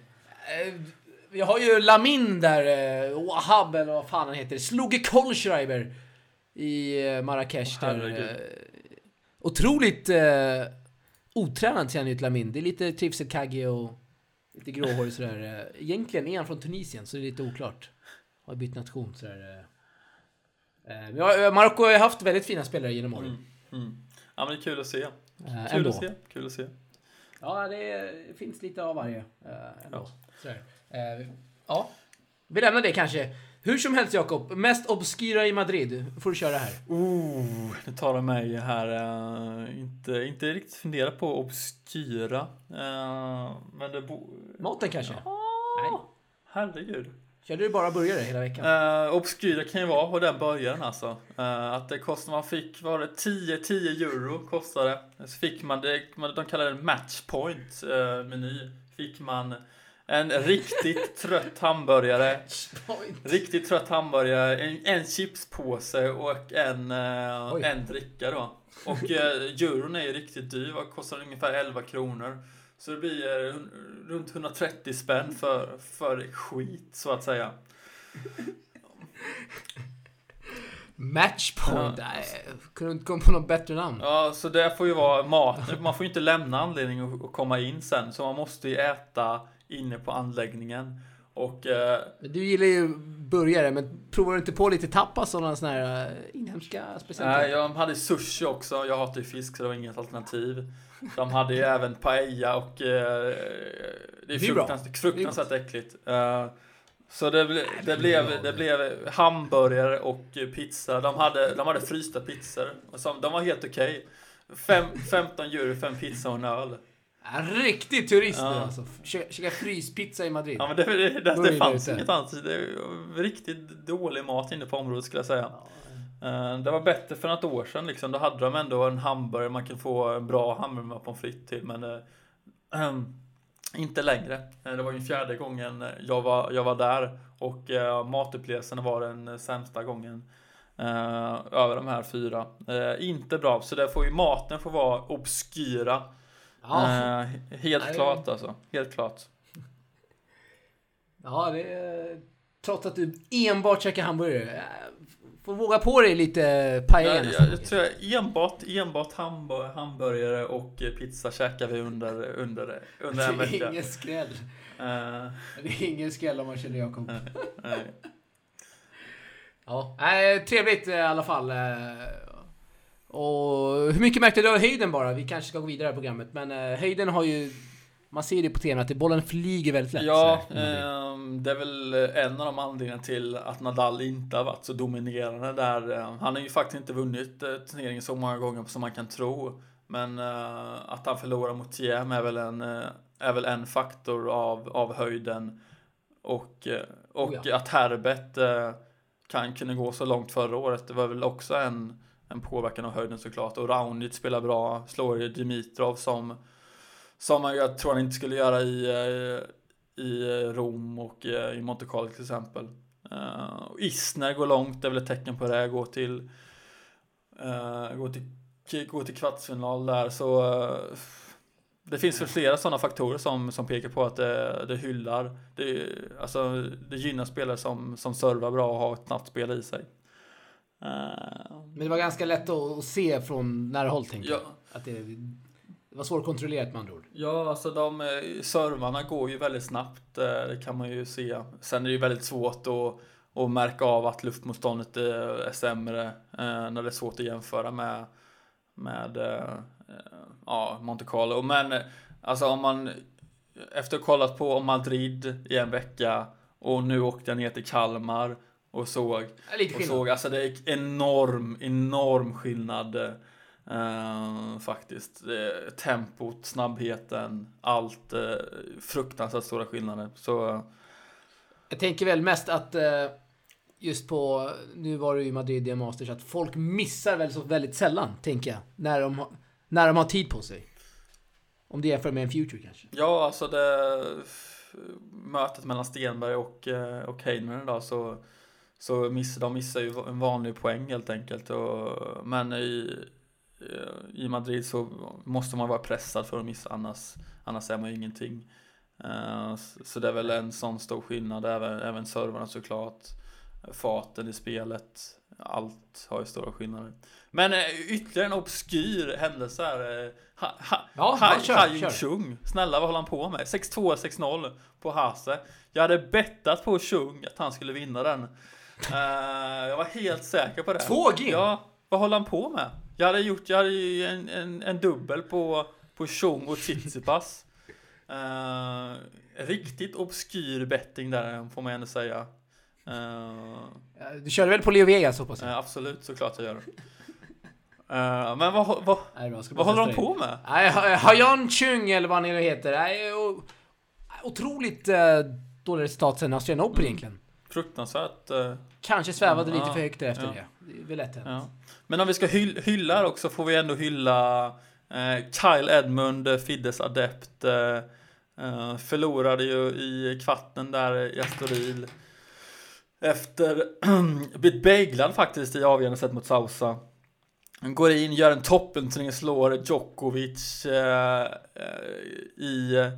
Vi har ju Lamin där, eh, Wahab eller vad fan han heter. Sloge Kohlschreiber i eh, Marrakesh. där, eh, otroligt eh, otränad ser han ut Lamin. Det är lite Tifset Kagge och lite gråhårig sådär. Egentligen är han från Tunisien så det är lite oklart. Har bytt nation sådär. eh. Marocko har ju haft väldigt fina spelare genom åren. Mm. Mm. Ja men det är kul att se. Kul att se. Kul att se. Ja, det finns lite av varje. Uh, Ja. Sådär. Eh, ja, vi lämnar det kanske. Hur som helst Jakob, mest obskyra i Madrid. får du köra här. Oh, det mig här. eh, inte, inte riktigt fundera på obskyra. Uh, men det bo... Maten kanske? Nej. Herregud. Körde du bara burgare hela veckan? Uh, obskyra kan ju vara på den början alltså. Eh, att det kostar, man fick, var det 10, 10 euro kostade. Så fick man det, de kallar det matchpoint uh, meny. Fick man en riktigt (laughs) trött hamburgare. Riktigt trött hamburgare, en, en chipspåse och en, Oj. en dricka då. Och uh, euron är ju riktigt dyr, vad kostar ungefär 11 kronor. Så det blir eh, runt 130 spänn för, för skit så att säga. Matchpoint? Ja. Kunde inte komma på något bättre namn? Ja, så det får ju vara mat. Man får ju inte lämna anledningen att- komma in sen. Så man måste ju äta inne på anläggningen. Och eh, Du gillar ju burgare, men provar du inte på lite tapas och såna här eh, inhemska specialiteter? Nej, jag hade sushi också. Jag hatar ju fisk så det var inget alternativ. De hade ju även paella och eh, det är Det är bra. fruktansvärt, fruktansvärt äckligt. Eh, så det, ble, det, blev, det blev hamburgare och pizza. De hade, de hade frysta pizzor. Som, de var helt okej. Fem 15 euro för en pizza och en öl. Riktig turist Ja. alltså. Käka fryspizza i Madrid. Ja men det, det, det, det, fanns inget annat. Det var riktigt dålig mat inne på området skulle jag säga. Det var bättre för något år sedan liksom. Då hade de ändå en hamburgare man kunde få en bra hamburgare med pommes frites till. Men eh, ehm, (clears throat) inte längre. Eh, Det var ju fjärde gången jag var, jag var där. Och uh, matupplevelsen var den eh, sämsta gången. eh, över de här fyra. Eh, inte bra. Så där får ju maten få vara obskyra. Ja, Eh, helt Nej. klart alltså. Helt klart. ja det är... Trots att du enbart käkar hamburgare. Eh, Får våga på dig lite paella nästa jag, tror jag enbart, enbart hamburg, hamburgare och eh, pizza käkar vi under, under, under en Det är vecka. ingen skräll. Eh, Det är ingen skräll om man känner Jakob. Ja, äh, trevligt i alla fall. eh. Och hur mycket märkte du av höjden bara? Vi kanske ska gå vidare i programmet. Men eh, höjden har ju man ser det på tv att bollen flyger väldigt lätt. Ja, eh, det är väl en av de anledningarna till att Nadal inte har varit så dominerande där. Eh, han har ju faktiskt inte vunnit eh, turneringen så många gånger som man kan tro. Men eh, att han förlorar mot Thiem är väl en, eh, är väl en faktor av, av höjden. Och, eh, och Oh ja. att Herbert kan kunna gå så långt förra året. Det var väl också en, en påverkan av höjden såklart. Och Raonic spelar bra, slår ju Dimitrov som, som jag tror han inte skulle göra i, eh, i Rom och eh, i Monte Carlo till exempel. Eh, och Isner går långt, det är väl ett tecken på det. Går till, eh, går till, går till kvartsfinal där så eh, det finns väl flera sådana faktorer som, som pekar på att det, det hyllar, det, alltså, det gynnar spelare som, som servar bra och har ett snabbt spel i sig. Eh, Men det var ganska lätt att se från nära håll, tänker Ja. jag. Att det, det var svårkontrollerat med andra ord. Ja, alltså de eh, servarna går ju väldigt snabbt. eh, Det kan man ju se. Sen är det ju väldigt svårt att, att märka av att luftmotståndet är, är sämre eh, när det är svårt att jämföra med, med eh, eh, ja, Monte Carlo. Men eh, alltså om man efter att ha kollat på Madrid i en vecka och nu åkte jag ner till Kalmar och såg Lite och skillnad. såg, alltså det är enorm, enorm skillnad eh, faktiskt. Eh, tempot, snabbheten, allt. Eh, fruktansvärt stora skillnader. Så Jag tänker väl mest att just på, nu var det ju Madrid i Masters, att folk missar väl så väldigt sällan, tänker jag. När de, när de har tid på sig. Om det jämför med en Future kanske. ja, alltså det mötet mellan Stenberg och, och Heinemann idag så, så miss, de missar ju en vanlig poäng helt enkelt. Och, men i, i Madrid så måste man vara pressad för att missa annars, annars är man ju ingenting. Eh, så- det är väl en sån stor skillnad, även, även servarna såklart. Farten i spelet, allt har ju stora skillnader. Men eh, ytterligare en obskyr händelse här. eh, Ha, ha, Ja, ha, kör, ha Jung kör. Chung. Snälla vad håller han på med? 6-2, 6-0 på Hase. Jag hade bettat på Chung att han skulle vinna den. Eh, jag var helt säker på det. 2G? Ja, vad håller han på med? Jag hade gjort, jag hade en, en, en dubbel på, på Chung och Tsitsipas. Uh, riktigt obskyr betting där får man ändå säga. Ja, Du körde väl på Leo Vegas hoppas jag? eh, absolut, såklart jag gör. Eh, men vad, vad, Nej, vad håller de på med? Hayan Chung eller vad han nu heter. Nej, otroligt eh, dåliga resultat sen Australian Open egentligen. Fruktansvärt. Kanske svävade lite för högt därefter ja. det. Det är väl lätt hänt. Men om vi ska hyll, hylla också får vi ändå hylla eh, Kyle Edmund, eh, Fiddes adept. Eh, eh, förlorade ju i kvarten där i Astoril. Efter (clears throat) blivit beglad faktiskt i avgörande set mot Sausa. Går in, gör en toppenturnering, slår Djokovic eh, eh, i,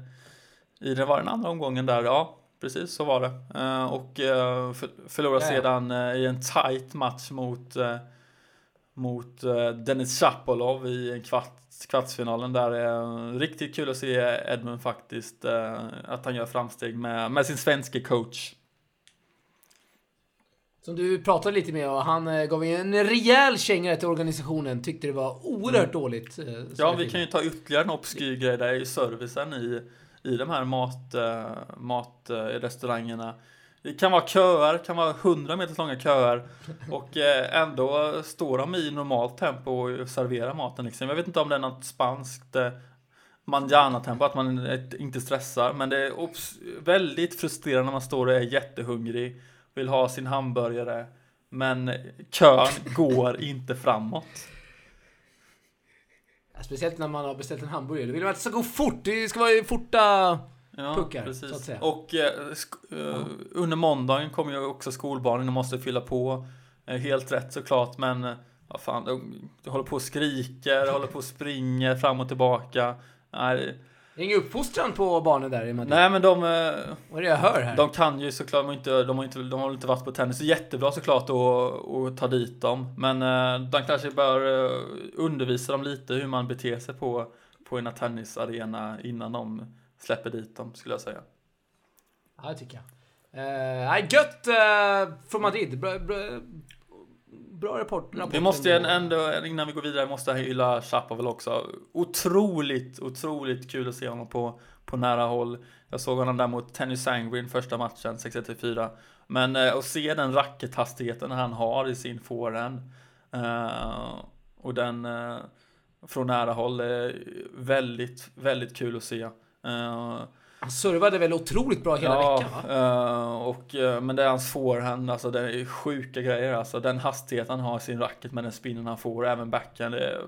i det var den andra omgången där, ja precis så var det. Eh, och eh, för, förlorar Ja, ja. sedan eh, i en tight match mot mot Denis Shapovalov i en kvart, kvartsfinalen där. Eh, riktigt kul att se Edmund faktiskt, att han gör framsteg med, med sin svenska coach. Som du pratade lite med och han gav ju en rejäl känga till organisationen. Tyckte det var oerhört dåligt. eh, som Ja, vi kan ju ta ytterligare en obskyr grej där i servicen i, i de här mat, eh, matrestaurangerna. Det kan vara köer, kan vara 100 meter långa köer och eh, ändå står de i normalt tempo och serverar maten liksom. Jag vet inte om det är något spanskt eh, manjana-tempo, att man inte stressar, men det är väldigt frustrerande när man står och är jättehungrig, vill ha sin hamburgare, men eh, kön går inte framåt. Ja, Speciellt när man har beställt en hamburgare. Då vill man att det ska gå fort. Det ska vara forta... Ja, puckar, precis. så att säga. Och eh, sk- eh, under måndagen kommer ju också skolbarnen och måste fylla på. Eh, helt rätt såklart, men eh, vad fan, de, de håller på och skriker, håller på och springer fram och tillbaka. Nej, Det är ingen uppfostran på barnen där i Madrid. nej men de, eh, Vad är det jag hör här? de kan ju såklart, inte, de har inte, de har inte varit på tennis. Jättebra såklart att, ta dit dem. Men eh, de kanske bör eh, undervisa dem lite hur man beter sig på, på en tennisarena innan de släpper dit dem, skulle jag säga. Ja, det tycker jag. Nej, gött uh, från Madrid. Bra, bra, bra rapport. rapport Vi måste ju ändå, innan vi går vidare, måste hylla Chapoval också. Otroligt, otroligt kul att se honom på, på nära håll. Jag såg honom där mot Tenny Sangrin första matchen, 6-1-4. Men eh, att se den rackethastigheten han har i sin forehand eh, och den eh, från nära håll är väldigt, väldigt kul att se. Uh, han servade väl otroligt bra hela ja, veckan va? Uh, och, uh, men det är hans forehand, alltså det är sjuka grejer alltså. Den hastighet han har i sin racket med den spinnen han får, även backen. Det är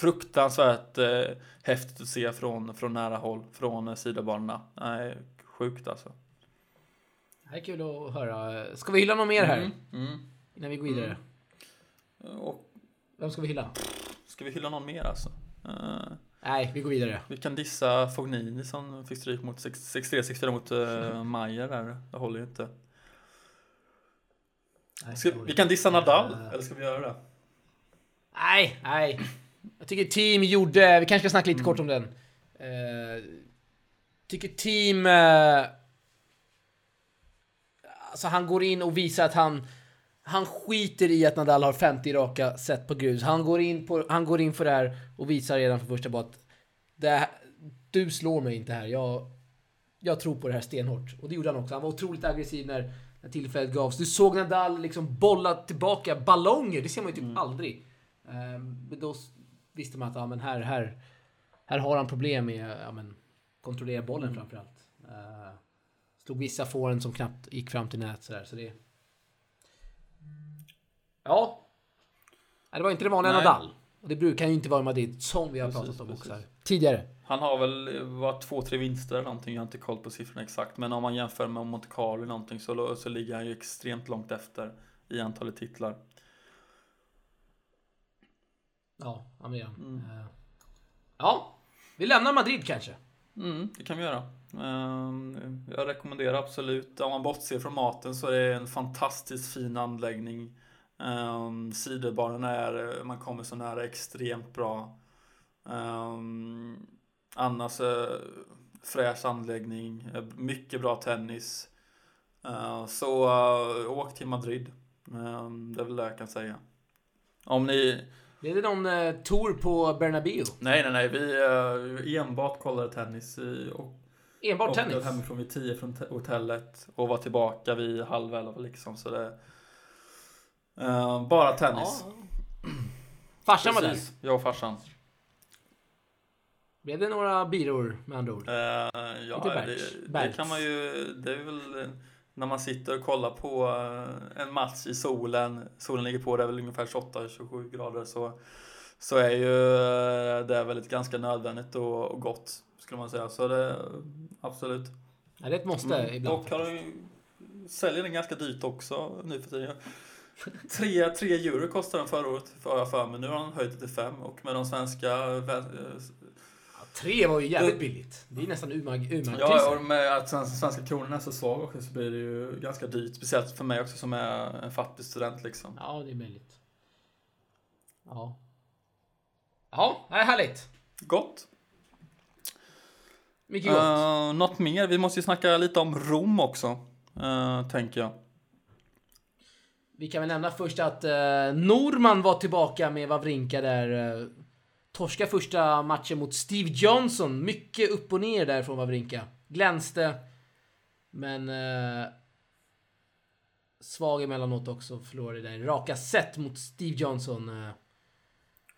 fruktansvärt uh, häftigt att se från, från nära håll, från uh, sidobanorna. Nej, sjukt alltså. Det är kul att höra. Ska vi hylla något mer här? Mm, mm. Innan vi går vidare. Mm. Och, Vem ska vi hylla? Ska vi hylla någon mer alltså? Uh, Nej, vi går vidare. Vi kan dissa Fognini som fick stryk mot 63-64 mot (laughs) uh, Mayer där. Det håller ju inte. Ska, vi kan dissa Nadal, uh, eller ska vi göra det? Nej, nej. Jag tycker Team gjorde, vi kanske ska snacka lite mm. kort om den. Uh, tycker Team... Uh, alltså han går in och visar att han han skiter i att Nadal har 50 raka set på grus. Han går in, på, han går in för det här och visar redan från första det, du slår mig inte här. Jag, jag tror på det här stenhårt. Och det gjorde han också. Han var otroligt aggressiv när, när tillfället gavs. Du såg Nadal liksom bolla tillbaka ballonger. Det ser man ju typ mm. aldrig. Um, men då visste man att ja, men här, här, här har han problem med ja, men, kontrollera bollen mm. framförallt. Uh, stod vissa fåren som knappt gick fram till nät sådär. Så det, Ja. Nej, det var inte det vanliga Nej. Nadal. Och det brukar ju inte vara Madrid, som vi har precis, pratat om också här. tidigare. Han har väl varit två, tre vinster eller någonting. Jag har inte koll på siffrorna exakt. Men om man jämför med Monte Carlo eller någonting så, så ligger han ju extremt långt efter i antalet titlar. Ja, han är mm. Uh, Ja, vi lämnar Madrid kanske. Mm, det kan vi göra. Ehm, jag rekommenderar absolut, om man bortser från maten så är det en fantastiskt fin anläggning. Um, sidobanorna är, man kommer så nära extremt bra. Um, annars uh, fräsch anläggning, eh, mycket bra tennis. Uh, så uh, åk till Madrid. Um, det är väl det jag kan säga. Om ni... Blev det någon uh, tour på Bernabéu? Nej, nej, nej. Vi uh, enbart kollade tennis. I, och, enbart och tennis? hemifrån vid tio från hotellet och var tillbaka vid halv elva liksom. Så det, Uh, bara tennis. Ja. Farsan var där? Jag och farsan. Blev det några byror med andra ord? Uh, ja, det, det, kan man ju. Det är väl när man sitter och kollar på eh, en match i solen. Solen ligger på, det är väl ungefär 28-27 grader. Så, så är ju det väldigt ganska nödvändigt och, och gott skulle man säga. Så det absolut. Ja, det är ett måste mm. ibland. Och har, säljer den ganska dyrt också nu för tiden. 3, 3 euro kostade den förra året, för jag för mig. Nu har han höjt det till 5 och med de svenska... Ja, 3 var ju jävligt billigt. Det är nästan urmark Ja, och med att svenska kronan är så svag också så blir det ju ganska dyrt. Speciellt för mig också som är en fattig student liksom. Ja, det är möjligt. Ja. Ja, det är härligt. Gott. Mycket gott. Uh, något mer? Vi måste ju snacka lite om Rom också, uh, tänker jag. Vi kan väl nämna först att eh, Norman var tillbaka med Wawrinka där. Eh, torska första matchen mot Steve Johnson. Mycket upp och ner där från Wawrinka. Glänste. Men... Eh, svag emellanåt också. Förlorade där raka set mot Steve Johnson. Eh,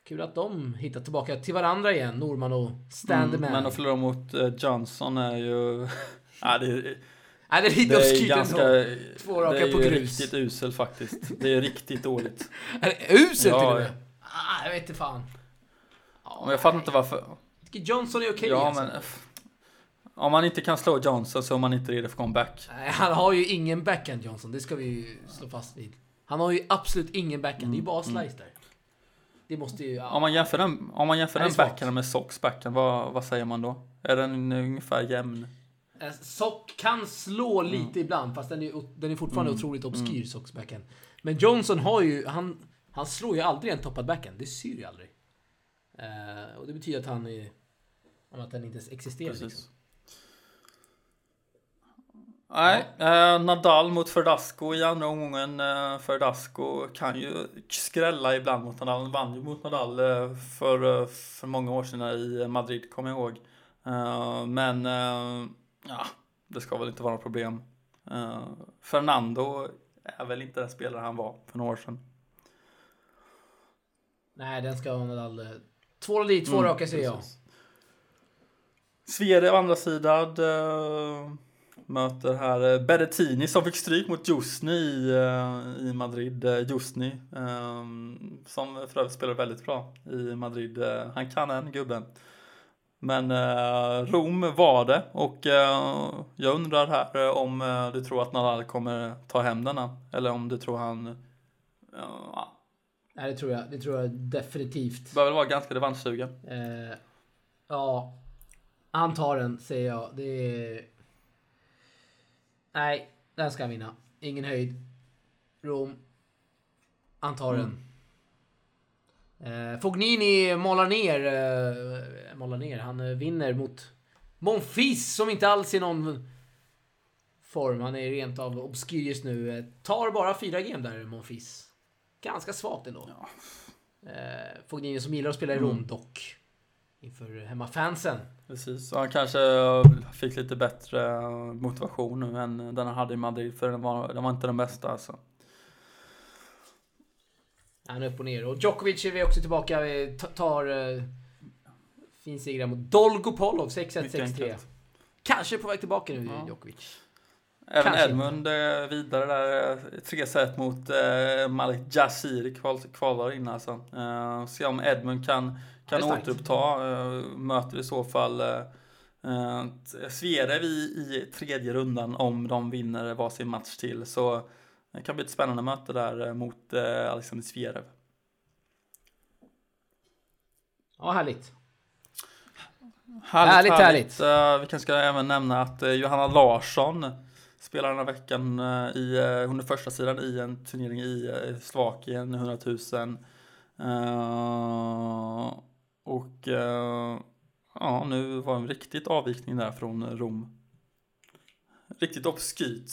kul att de hittar tillbaka till varandra igen, Norman och Standman. Mm, men att förlora mot eh, Johnson är ju... (laughs) ja, det är Nej, det är lite obskyrt ganska, ändå. Två raka på grus. Det är riktigt uselt faktiskt. Det är riktigt dåligt. (laughs) är det uselt ja, till och med? Ah, jag vet inte fan. Ja, men jag fattar inte varför. Johnson är okej okay, Ja, alltså. men... Om man inte kan slå Johnson så är man inte redo för comeback. Nej, han har ju ingen backhand Johnson. Det ska vi ju slå fast vid. Han har ju absolut ingen backhand. Mm, det är ju bara mm. slice där. Det måste ju... Ja. Om man jämför den, om man jämför den backhanden med Sox backhand, vad, vad säger man då? Är den ungefär jämn? Sock kan slå mm. lite mm. ibland, fast den är, den är fortfarande mm. otroligt obskyr, mm. Socks backhand. Men Johnson har ju, han, han slår ju aldrig en toppad backhand. Det syr ju aldrig. Uh, och det betyder att han är, att den inte ens existerar. Liksom. Nej, eh, Nadal mot Ferdasco i andra omgången. Eh, Ferdasco kan ju skrälla ibland mot Nadal. Han vann ju mot Nadal eh, för, eh, för många år sedan i Madrid, kommer jag ihåg. Eh, men ja, det ska väl inte vara något problem. Eh, Fernando är väl inte den spelare han var för några år sedan. Nej, den ska Nadal... eh, Två dit, två Mm, raka säger jag. Sverige å andra sidan eh, möter här eh, Berrettini som fick stryk mot Jusni i, eh, i Madrid. Uh, Jusni som för övrigt spelar väldigt bra i Madrid. Han kan en gubben. Men eh, Rom var det och eh, jag undrar här eh, om eh, du tror att Nadal kommer ta hem denna eller om du tror han ja, Nej, det tror jag. Det tror jag definitivt. bör väl vara ganska revanschsugen. Eh, ja, han tar den säger jag. Det är... Nej, den ska han vinna. Ingen höjd. Rom. Han tar den. Eh, Fognini målar ner, eh, målar ner. Han eh, vinner mot Monfils som inte alls är någon form. Han är rent av obskyr just nu. Tar bara fyra game där, Monfils. Ganska svagt ändå. Eh, Fognini som gillar att spela i Rom dock. Inför hemmafansen. Precis, och han kanske fick lite bättre motivation nu än den han hade i Madrid för den var, den var inte den bästa alltså. Han är upp och ner. Och Djokovic är vi också tillbaka. Vi ta- tar... Uh, fin seger mot Dolgopolov. 6-1, Mycket 6-3. enkelt. Kanske på väg tillbaka nu, Ja. Djokovic. Även Kanske Edmund eh, vidare där, eh, 3 set mot eh, Malik Jasir kval, kvalar in alltså. Eh, se om Edmund kan, kan återuppta, eh, möter i så fall eh, eh, Zverev i, i tredje rundan om de vinner varsin match till. Så det kan bli ett spännande möte där eh, mot eh, Alexander Zverev. Ja, härligt. Härligt, Härligt, härligt. Eh, vi kanske ska även nämna att Johanna Larsson spelar den här veckan eh, i, uh, hon är första sidan i en turnering i uh, Slovakien, 100 000. Eh, och ja, nu var en riktigt avvikning där från Rom. Riktigt obskyrt.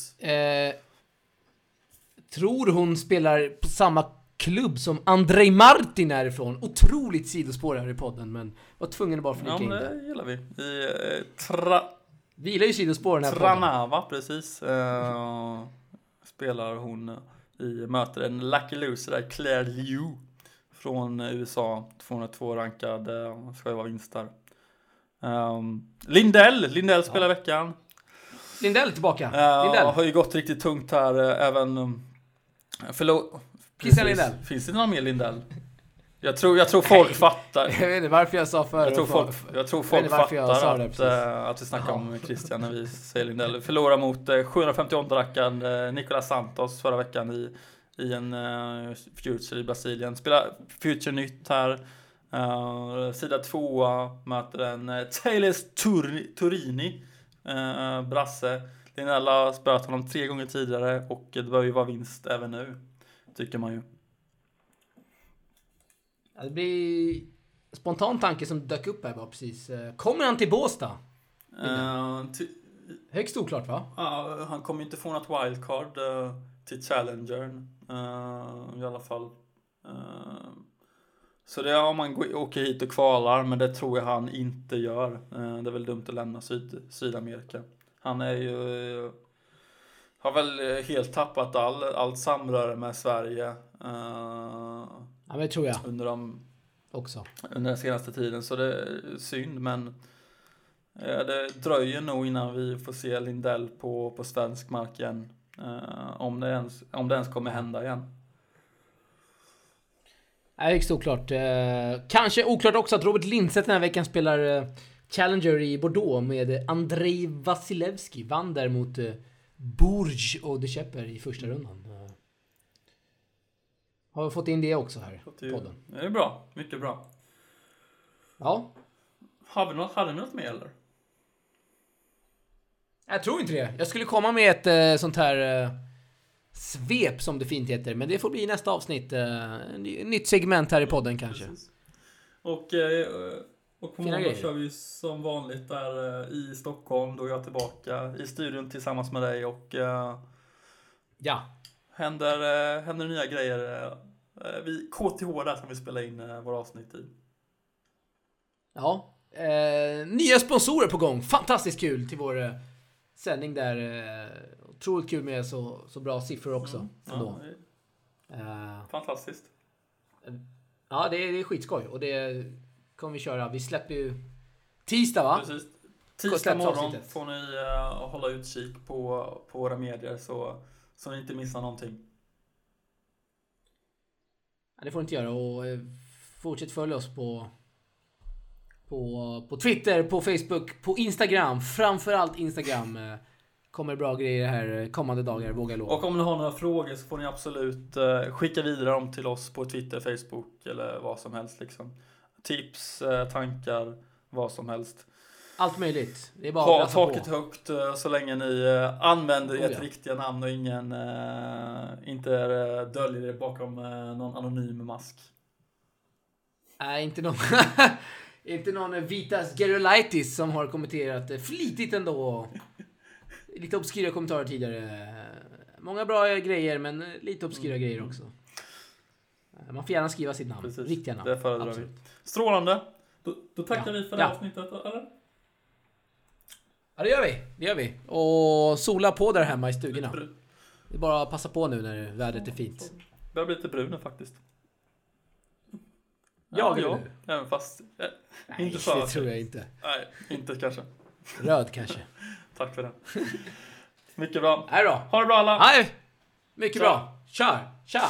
Eh, tror hon spelar på samma klubb som Andrei Martin är ifrån. Otroligt sidospår här i podden, men var tvungen att bara flika Ja, in det. det gillar vi. I uh, tra Vi gillar ju sidospår den här podden. Tranava, precis. Eh, spelar hon i möter en lucky loser där, Claire Liu från USA. 202 rankad, uh, ska ju vara vinst där. Um, Lindell, Lindell spelar i veckan. Lindell tillbaka. Uh, Lindell. Har ju gått riktigt tungt här, uh, även... Förlåt. Christian. Lindell. Finns det någon mer Lindell? Jag tror, jag tror folk fattar. (laughs) Jag vet inte varför jag sa för Jag tror folk, jag tror folk varför jag fattar sa det att, precis. eh, att vi snackar om Christian när vi säger Lindell. Förlorar mot uh, 758 rackaren uh, Nicolas Santos förra veckan i, i en uh, Future i Brasilien. Spelar Future nytt här. Uh, sida tvåa möter en uh, Taylor Tur Turini, uh, brasse. Lindell har spöat honom tre gånger tidigare och det bör ju vara vinst även nu. Tycker man ju. Det blir spontan tanke som dök upp här bara precis. Eh, Kommer han till Båstad? Uh, ty- Högst oklart va? Ja, han kommer inte få något wildcard eh, till Challengern eh, i alla fall. Eh, så det är om man går, åker hit och kvalar, men det tror jag han inte gör. Eh, det är väl dumt att lämna Syd, Sydamerika. Han är ju har väl helt tappat all, allt samröre med Sverige eh, Ja, det tror jag under, de, också. under den senaste tiden. Så det är synd, men eh, det dröjer nog innan vi får se Lindell på, på svensk mark igen. Eh, om, det ens, om det ens kommer hända igen. Nej, högst oklart. Eh, kanske oklart också att Robert Lindstedt den här veckan spelar eh, Challenger i Bordeaux med Andrei Vasilevski. Vann däremot eh, Bourges och De Schepper i första rundan. Eh, har vi fått in det också här i podden. Det är bra, mycket bra. Ja, Har vi något, hade vi något mer eller? jag tror inte det. Jag skulle komma med ett eh, sånt här eh, svep som det fint heter, men det får bli nästa avsnitt. Eh, ny- nytt segment här i podden kanske. Precis. Och, och på måndag kör vi som vanligt där eh, i Stockholm. Då är jag tillbaka i studion tillsammans med dig och eh, Ja, händer, eh, händer nya grejer. Eh, vi, KTH där som vi spelar in eh, våra avsnitt i. ja. Nya sponsorer på gång. Fantastiskt kul till vår sändning där. Eh, otroligt kul med så, så bra siffror också. Mm. ändå. Ja, det är fantastiskt. ja, det är, det är skitskoj och det kommer vi köra. Vi släpper ju tisdag va? Precis. Tisdag morgon får ni eh, hålla utkik på, på våra medier så, så ni inte missar någonting. Ja, det får ni inte göra och eh, fortsätt följa oss på på, på Twitter, på Facebook, på Instagram. Framförallt Instagram. eh, Kommer bra grejer här kommande dagar, vågar jag lova. Och om ni har några frågor så får ni absolut skicka vidare dem till oss på Twitter, Facebook eller vad som helst liksom. Tips, eh, tankar, vad som helst. Allt möjligt. Det är bara Ha taket på. högt eh, så länge ni eh, använder Oh, ert ja. riktiga namn och ingen inte döljer er bakom någon anonym mask. Nej, inte någon... (laughs) inte någon Vitas Gerolaitis som har kommenterat flitigt ändå. Lite obskyra kommentarer tidigare. Många bra grejer, men lite obskyra Mm. grejer också. Eh, Man får gärna skriva sitt namn. Precis, Riktiga namn. det föredrar vi. Strålande! Då, då tackar Ja. vi för det Ja. avsnittet, eller? Ja, det gör vi. Det gör vi. Och sola på där hemma i stugorna. Det är bara att passa på nu när vädret är fint. Börjar bli lite brun nu faktiskt. Jag ja, ja. Även fast... Eh, Nej, inte så. det tror jag inte. Nej, inte kanske. Röd kanske. (laughs) Tack för det. Mycket bra. Nej då. Ha det bra alla! Nej, mycket Tja. bra. Kör! Tja!